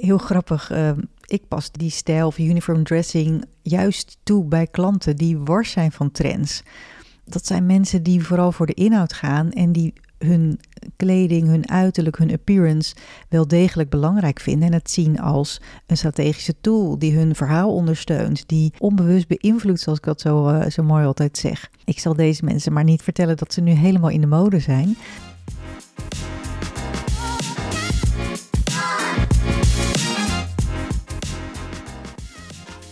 Heel grappig. Uh, ik pas die stijl of uniform dressing juist toe bij klanten die wars zijn van trends. Dat zijn mensen die vooral voor de inhoud gaan en die hun kleding, hun uiterlijk, hun appearance wel degelijk belangrijk vinden en het zien als een strategische tool die hun verhaal ondersteunt, die onbewust beïnvloedt, zoals ik dat zo, uh, zo mooi altijd zeg. Ik zal deze mensen maar niet vertellen dat ze nu helemaal in de mode zijn.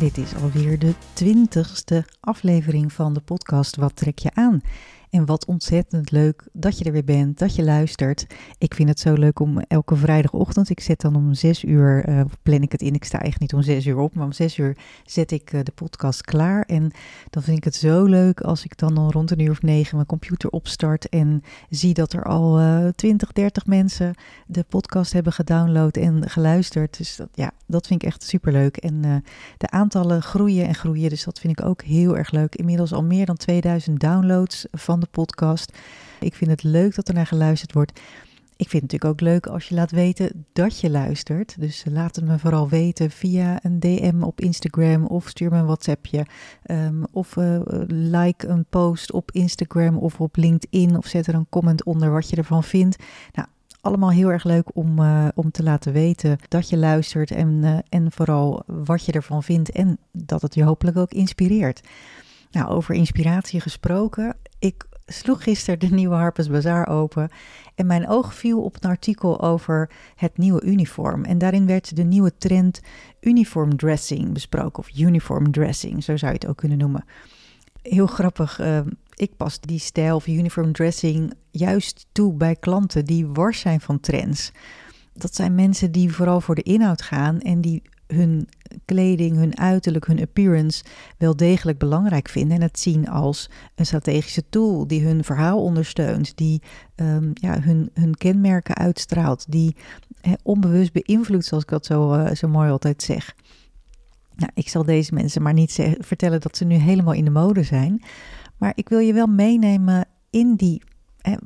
dit is alweer de twintigste aflevering van de podcast Wat trek je aan? En wat ontzettend leuk dat je er weer bent, dat je luistert. Ik vind het zo leuk om elke vrijdagochtend, ik zet dan om zes uur, uh, plan ik het in, ik sta echt niet om zes uur op, maar om zes uur zet ik uh, de podcast klaar. En dan vind ik het zo leuk als ik dan al rond een uur of negen mijn computer opstart en zie dat er al uh, 20, 30 mensen de podcast hebben gedownload en geluisterd. Dus dat, ja, dat vind ik echt super leuk. En uh, de aantallen groeien en groeien, dus dat vind ik ook heel erg leuk. Inmiddels al meer dan 2000 downloads van de podcast. Ik vind het leuk dat er naar geluisterd wordt. Ik vind het natuurlijk ook leuk als je laat weten dat je luistert. Dus laat het me vooral weten via een DM op Instagram of stuur me een WhatsAppje. Um, of uh, like een post op Instagram of op LinkedIn of zet er een comment onder wat je ervan vindt. Nou, allemaal heel erg leuk om, uh, om te laten weten dat je luistert en, uh, en vooral wat je ervan vindt en dat het je hopelijk ook inspireert. Nou, over inspiratie gesproken. Ik sloeg gisteren de nieuwe Harper's Bazaar open en mijn oog viel op een artikel over het nieuwe uniform. En daarin werd de nieuwe trend uniform dressing besproken, of uniform dressing, zo zou je het ook kunnen noemen. Heel grappig, uh, ik pas die stijl of uniform dressing juist toe bij klanten die wars zijn van trends. Dat zijn mensen die vooral voor de inhoud gaan en die hun kleding, hun uiterlijk, hun appearance wel degelijk belangrijk vinden en het zien als een strategische tool die hun verhaal ondersteunt, die um, ja, hun, hun kenmerken uitstraalt, die onbewust beïnvloedt, zoals ik dat zo, uh, zo mooi altijd zeg. Nou, ik zal deze mensen maar niet vertellen dat ze nu helemaal in de mode zijn, maar ik wil je wel meenemen in die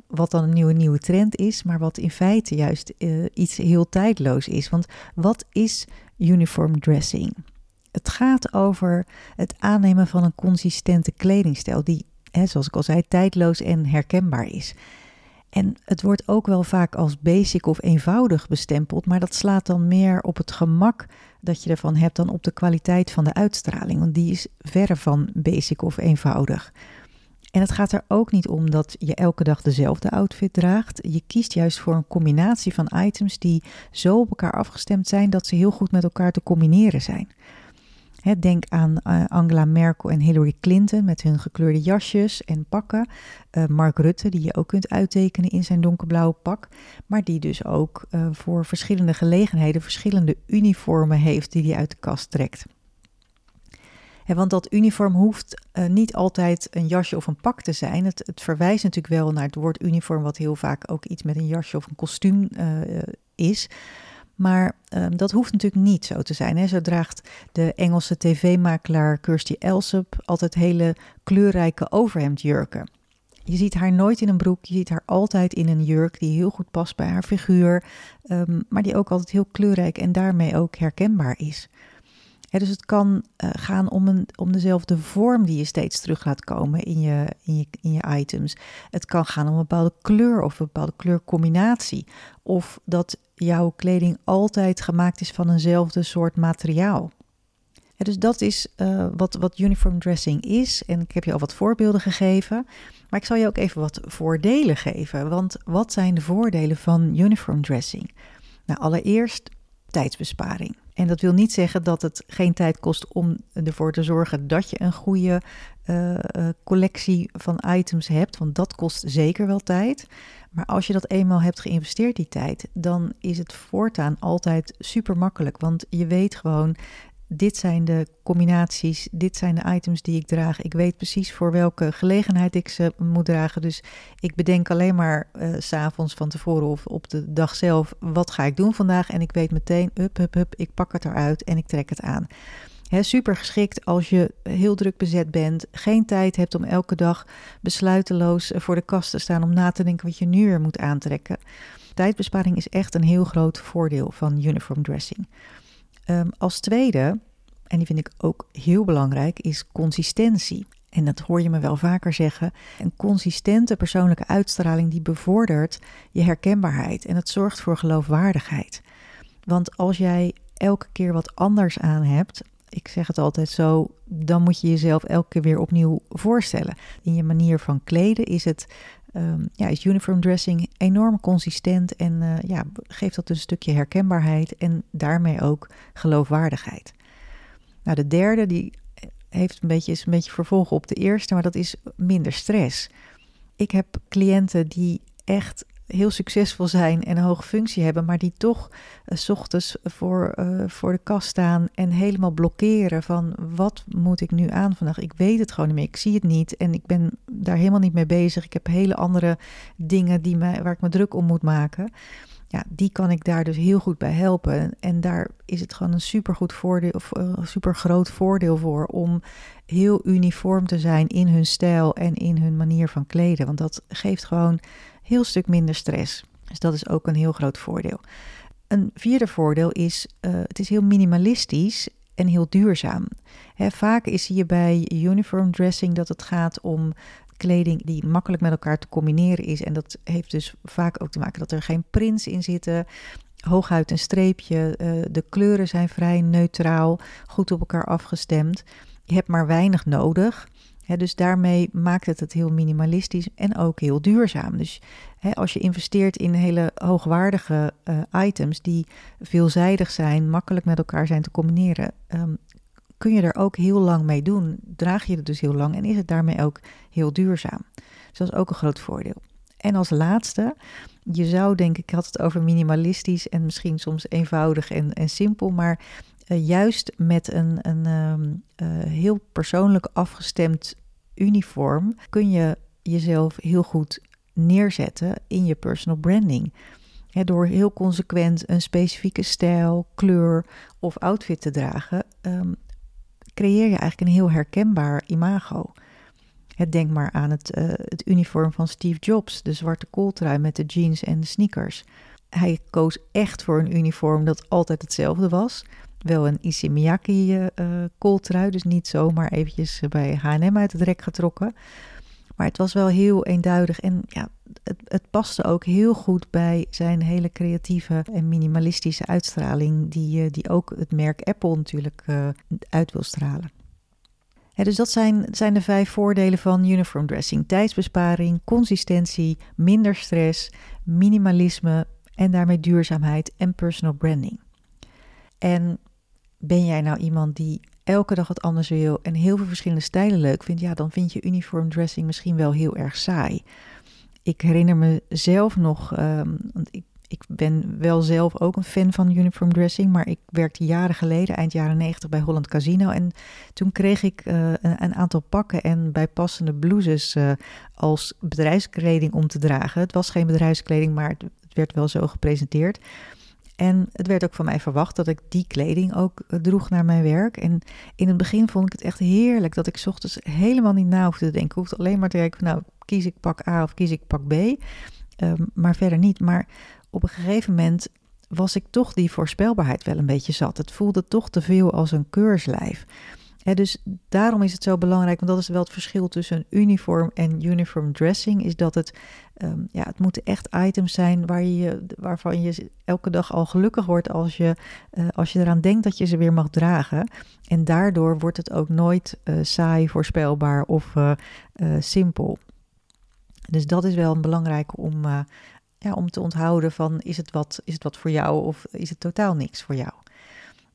wat dan een nieuwe, nieuwe trend is, maar wat in feite juist uh, iets heel tijdloos is. Want wat is uniform dressing? Het gaat over het aannemen van een consistente kledingstijl die, hè, zoals ik al zei, tijdloos en herkenbaar is. En het wordt ook wel vaak als basic of eenvoudig bestempeld, maar dat slaat dan meer op het gemak dat je ervan hebt dan op de kwaliteit van de uitstraling, want die is verre van basic of eenvoudig. En het gaat er ook niet om dat je elke dag dezelfde outfit draagt. Je kiest juist voor een combinatie van items die zo op elkaar afgestemd zijn dat ze heel goed met elkaar te combineren zijn. denk aan uh, Angela Merkel en Hillary Clinton met hun gekleurde jasjes en pakken. Uh, Mark Rutte, die je ook kunt uittekenen in zijn donkerblauwe pak. Maar die dus ook uh, voor verschillende gelegenheden verschillende uniformen heeft die hij uit de kast trekt. Want dat uniform hoeft uh, niet altijd een jasje of een pak te zijn. Het, het, verwijst natuurlijk wel naar het woord uniform, wat heel vaak ook iets met een jasje of een kostuum uh, is. Maar uh, dat hoeft natuurlijk niet zo te zijn. Hè. Zo draagt de Engelse tv-makelaar Kirstie Elsop altijd hele kleurrijke overhemdjurken. Je ziet haar nooit in een broek, je ziet haar altijd in een jurk die heel goed past bij haar figuur, um, maar die ook altijd heel kleurrijk en daarmee ook herkenbaar is dus het kan uh, gaan om, een, om dezelfde vorm die je steeds terug laat komen in je, in, je, in je items. Het kan gaan om een bepaalde kleur of een bepaalde kleurcombinatie. Of dat jouw kleding altijd gemaakt is van eenzelfde soort materiaal. dus dat is uh, wat, wat uniform dressing is. En ik heb je al wat voorbeelden gegeven. Maar ik zal je ook even wat voordelen geven. Want wat zijn de voordelen van uniform dressing? Nou, allereerst tijdsbesparing. En dat wil niet zeggen dat het geen tijd kost om ervoor te zorgen dat je een goede uh, collectie van items hebt, want dat kost zeker wel tijd. Maar als je dat eenmaal hebt geïnvesteerd, die tijd, dan is het voortaan altijd super makkelijk. Want je weet gewoon, dit zijn de combinaties, dit zijn de items die ik draag. Ik weet precies voor welke gelegenheid ik ze moet dragen. Dus ik bedenk alleen maar uh, s s'avonds van tevoren of op de dag zelf, wat ga ik doen vandaag? En ik weet meteen, up, up, up, ik pak het eruit en ik trek het aan. Super geschikt als je heel druk bezet bent, geen tijd hebt om elke dag besluiteloos voor de kast te staan om na te denken wat je nu weer moet aantrekken. Tijdbesparing is echt een heel groot voordeel van uniform dressing. Um, als tweede, en die vind ik ook heel belangrijk, is consistentie. En dat hoor je me wel vaker zeggen. Een consistente persoonlijke uitstraling die bevordert je herkenbaarheid en het zorgt voor geloofwaardigheid. Want als jij elke keer wat anders aan hebt, ik zeg het altijd zo, dan moet je jezelf elke keer weer opnieuw voorstellen. In je manier van kleden is het, um, ja, is uniform dressing enorm consistent en uh, ja, geeft dat een stukje herkenbaarheid en daarmee ook geloofwaardigheid. Nou, de derde die heeft een beetje, is een beetje vervolg op de eerste, maar dat is minder stress. Ik heb cliënten die echt heel succesvol zijn en een hoge functie hebben, maar die toch uh, s ochtends voor, uh, voor de kast staan en helemaal blokkeren van wat moet ik nu aan vandaag? Ik weet het gewoon niet meer, ik zie het niet en ik ben daar helemaal niet mee bezig. Ik heb hele andere dingen die mij, waar ik me druk om moet maken. Ja, die kan ik daar dus heel goed bij helpen. En daar is het gewoon een super goed voordeel, of een eh, super groot voordeel voor om heel uniform te zijn in hun stijl en in hun manier van kleden. Want dat geeft gewoon heel stuk minder stress. Dus dat is ook een heel groot voordeel. Een vierde voordeel is, uh, het is heel minimalistisch en heel duurzaam. Vaak is hier bij uniform dressing dat het gaat om kleding die makkelijk met elkaar te combineren is. En dat heeft dus vaak ook te maken dat er geen prints in zitten. Hooguit een streepje. Uh, de kleuren zijn vrij neutraal, goed op elkaar afgestemd. Je hebt maar weinig nodig dus daarmee maakt het het heel minimalistisch en ook heel duurzaam. Dus als je investeert in hele hoogwaardige uh, items die veelzijdig zijn, makkelijk met elkaar zijn te combineren, um, kun je er ook heel lang mee doen. Draag je het dus heel lang en is het daarmee ook heel duurzaam. Dus dat is ook een groot voordeel. En als laatste, je zou denken, ik had het over minimalistisch en misschien soms eenvoudig en, en simpel, maar uh, juist met een, een um, uh, heel persoonlijk afgestemd uniform kun je jezelf heel goed neerzetten in je personal branding. door heel consequent een specifieke stijl, kleur of outfit te dragen, um, creëer je eigenlijk een heel herkenbaar imago. denk maar aan het, uh, het uniform van Steve Jobs, de zwarte kooltrui met de jeans en de sneakers. Hij koos echt voor een uniform dat altijd hetzelfde was wel een Issey Miyake uh, kooltrui, dus niet zomaar eventjes bij H&M uit het rek getrokken. Maar het was wel heel eenduidig en ja, het, het paste ook heel goed bij zijn hele creatieve en minimalistische uitstraling, die, die ook het merk Apple natuurlijk uit wil stralen. dus dat zijn, zijn de vijf voordelen van uniform dressing: tijdsbesparing, consistentie, minder stress, minimalisme en daarmee duurzaamheid en personal branding. En ben jij nou iemand die elke dag wat anders wil en heel veel verschillende stijlen leuk vindt, ja, dan vind je uniform dressing misschien wel heel erg saai. Ik herinner mezelf nog, um, want ik, ik ben wel zelf ook een fan van uniform dressing, maar ik werkte jaren geleden, eind jaren 90, bij Holland Casino. En toen kreeg ik uh, een, aantal pakken en bijpassende blouses uh, als bedrijfskleding om te dragen. Het was geen bedrijfskleding, maar het werd wel zo gepresenteerd. En het werd ook van mij verwacht dat ik die kleding ook eh, droeg naar mijn werk. En in het begin vond ik het echt heerlijk dat ik ochtends helemaal niet na hoefde te denken. Ik hoefde alleen maar te kijken, nou, kies ik pak A of kies ik pak B. Um, maar verder niet. Maar op een gegeven moment was ik toch die voorspelbaarheid wel een beetje zat. Het voelde toch te veel als een keurslijf dus daarom is het zo belangrijk, want dat is wel het verschil tussen uniform en uniform dressing, is dat het, um, ja, het moeten echt items zijn waar je, waarvan je elke dag al gelukkig wordt als je, uh, als je eraan denkt dat je ze weer mag dragen. En daardoor wordt het ook nooit uh, saai, voorspelbaar of uh, simpel. Dus dat is wel een belangrijke om ja, om te onthouden van is het, wat, is het wat voor jou of is het totaal niks voor jou.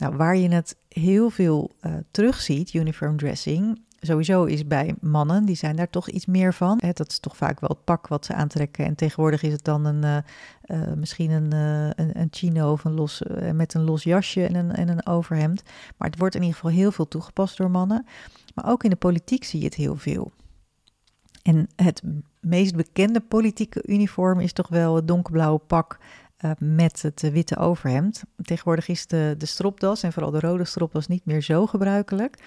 Nou, waar je het heel veel uh, terugziet, uniform dressing, sowieso is bij mannen, die zijn daar toch iets meer van. Hè, dat is toch vaak wel het pak wat ze aantrekken. En tegenwoordig is het dan een, uh, uh, misschien een, een, een, chino of een los, met een los jasje en een, en een overhemd. Maar het wordt in ieder geval heel veel toegepast door mannen. Maar ook in de politiek zie je het heel veel. En het meest bekende politieke uniform is toch wel het donkerblauwe pak uh, met het witte overhemd. Tegenwoordig is de, de stropdas en vooral de rode stropdas niet meer zo gebruikelijk.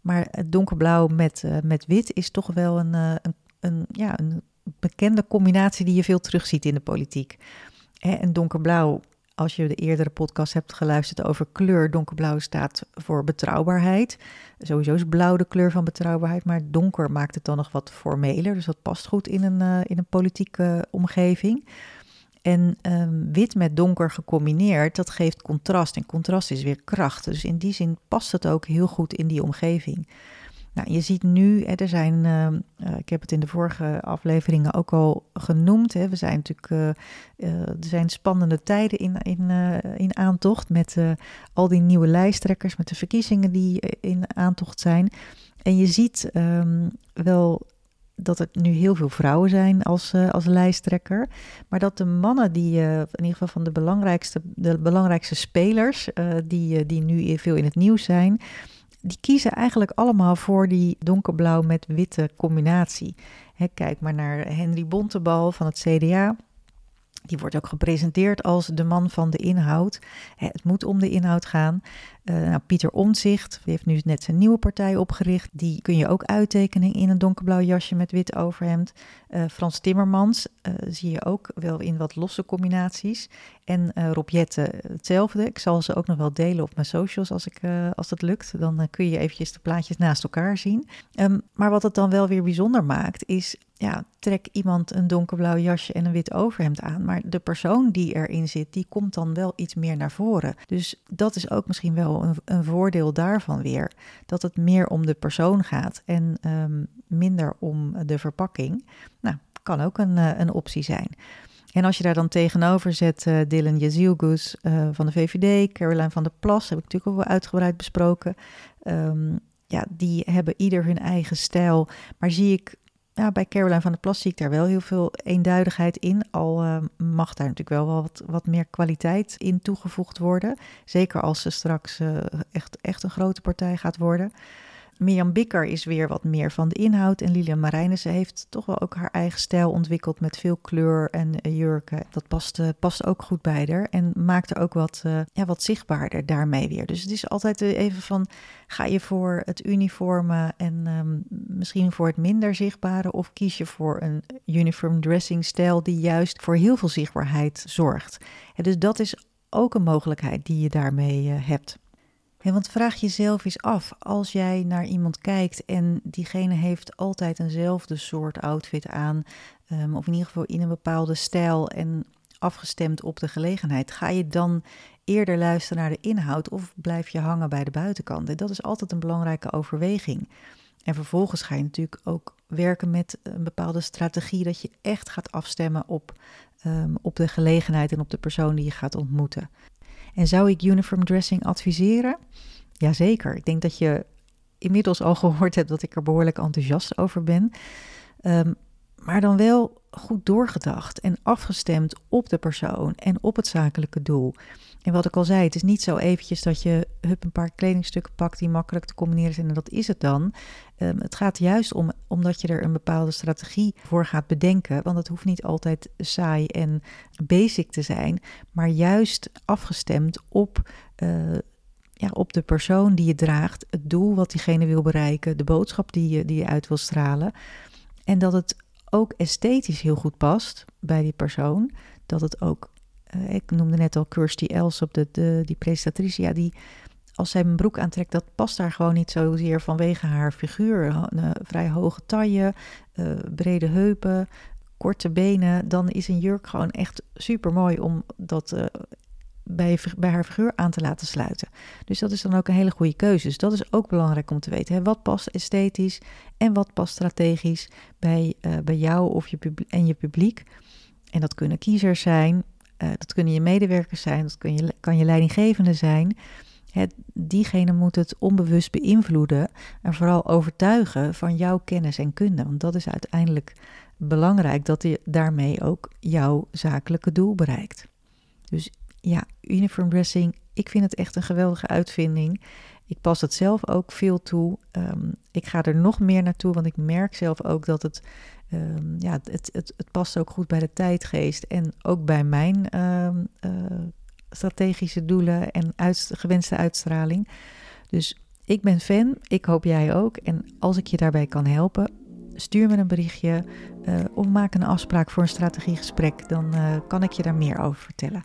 Maar het donkerblauw met, uh, met wit is toch wel een, uh, een, een, ja, een bekende combinatie die je veel terugziet in de politiek. Hè, en donkerblauw, als je de eerdere podcast hebt geluisterd over kleur, donkerblauw staat voor betrouwbaarheid. Sowieso is blauw de kleur van betrouwbaarheid, maar donker maakt het dan nog wat formeler. Dus dat past goed in een, in een politieke omgeving. En um, wit met donker gecombineerd, dat geeft contrast. En contrast is weer kracht. Dus in die zin past het ook heel goed in die omgeving. Nou, je ziet nu, hè, er zijn, uh, uh, ik heb het in de vorige afleveringen ook al genoemd. Hè, we zijn natuurlijk, uh, er zijn spannende tijden in, in, in aantocht met al die nieuwe lijsttrekkers, met de verkiezingen die in aantocht zijn. En je ziet um, wel dat er nu heel veel vrouwen zijn als, uh, als lijsttrekker. Maar dat de mannen die, uh, in ieder geval van de belangrijkste, de belangrijkste spelers, uh, die, die nu veel in het nieuws zijn, die kiezen eigenlijk allemaal voor die donkerblauw met witte combinatie. Hè, kijk maar naar Henry Bontebal van het CDA. Die wordt ook gepresenteerd als de man van de inhoud. Het moet om de inhoud gaan. Uh, nou, Pieter Omzicht heeft nu net zijn nieuwe partij opgericht. Die kun je ook uittekenen in een donkerblauw jasje met wit overhemd. Uh, Frans Timmermans uh, zie je ook wel in wat losse combinaties. En Rob Jette hetzelfde. Ik zal ze ook nog wel delen op mijn socials als, ik, als dat lukt. Dan kun je eventjes de plaatjes naast elkaar zien. Um, maar wat het dan wel weer bijzonder maakt, is ja, trek iemand een donkerblauw jasje en een wit overhemd aan. Maar de persoon die erin zit, die komt dan wel iets meer naar voren. Dus dat is ook misschien wel een, voordeel daarvan weer. Dat het meer om de persoon gaat en um, minder om de verpakking. Nou, kan ook een, uh, een optie zijn. En als je daar dan tegenover zet uh, Dylan Yazilgus uh, van de VVD, Caroline van der Plas, heb ik natuurlijk ook wel uitgebreid besproken. Um, ja, die hebben ieder hun eigen stijl. Maar zie ik ja, bij Caroline van der Plas zie ik daar wel heel veel eenduidigheid in. Al uh, mag daar natuurlijk wel wat, wat meer kwaliteit in toegevoegd worden. Zeker als ze straks uh, echt, echt een grote partij gaat worden. Mirjam Bikker is weer wat meer van de inhoud. En Lilian Marijnissen heeft toch wel ook haar eigen stijl ontwikkeld met veel kleur en uh, jurken. Dat past, uh, past ook goed bij haar en maakt er ook wat, uh, ja, wat zichtbaarder daarmee weer. Dus het is altijd even van, ga je voor het uniforme en um, misschien voor het minder zichtbare... of kies je voor een uniform dressing stijl die juist voor heel veel zichtbaarheid zorgt. Dus dat is ook een mogelijkheid die je daarmee hebt. Want vraag jezelf eens af, als jij naar iemand kijkt en diegene heeft altijd eenzelfde soort outfit aan, um, of in ieder geval in een bepaalde stijl en afgestemd op de gelegenheid, ga je dan eerder luisteren naar de inhoud of blijf je hangen bij de buitenkant? En dat is altijd een belangrijke overweging. En vervolgens ga je natuurlijk ook werken met een bepaalde strategie dat je echt gaat afstemmen op, um, op de gelegenheid en op de persoon die je gaat ontmoeten. En zou ik uniform dressing adviseren? Jazeker. Ik denk dat je inmiddels al gehoord hebt dat ik er behoorlijk enthousiast over ben. Um, maar dan wel goed doorgedacht en afgestemd op de persoon en op het zakelijke doel. En wat ik al zei, het is niet zo eventjes dat je hup een paar kledingstukken pakt die makkelijk te combineren zijn en dat is het dan. Um, het gaat juist om, omdat je er een bepaalde strategie voor gaat bedenken, want het hoeft niet altijd saai en basic te zijn, maar juist afgestemd op, uh, ja, op de persoon die je draagt, het doel wat diegene wil bereiken, de boodschap die je, die je uit wil stralen. En dat het ook esthetisch heel goed past bij die persoon. Dat het ook, uh, ik noemde net al Kirsty Els op de, de, die presentatrice, ja, die als zij een broek aantrekt, dat past daar gewoon niet zozeer vanwege haar figuur. Een vrij hoge taille, uh, brede heupen, korte benen. Dan is een jurk gewoon echt super mooi om dat bij, bij, haar figuur aan te laten sluiten. Dus dat is dan ook een hele goede keuze. Dus dat is ook belangrijk om te weten. Hè? Wat past esthetisch en wat past strategisch bij, uh, bij jou of je en je publiek. En dat kunnen kiezers zijn, uh, dat kunnen je medewerkers zijn, dat je, kan je leidinggevende zijn. Het, diegene moet het onbewust beïnvloeden en vooral overtuigen van jouw kennis en kunde. Want dat is uiteindelijk belangrijk dat je daarmee ook jouw zakelijke doel bereikt. Dus ja, uniform dressing, ik vind het echt een geweldige uitvinding. Ik pas het zelf ook veel toe. Ehm, ik ga er nog meer naartoe, want ik merk zelf ook dat het, um, ja, het, het, het past ook goed bij de tijdgeest en ook bij mijn um, strategische doelen en gewenste uitstraling. Dus ik ben fan, ik hoop jij ook. En als ik je daarbij kan helpen, stuur me een berichtje uh, of maak een afspraak voor een strategiegesprek. Dan uh, kan ik je daar meer over vertellen.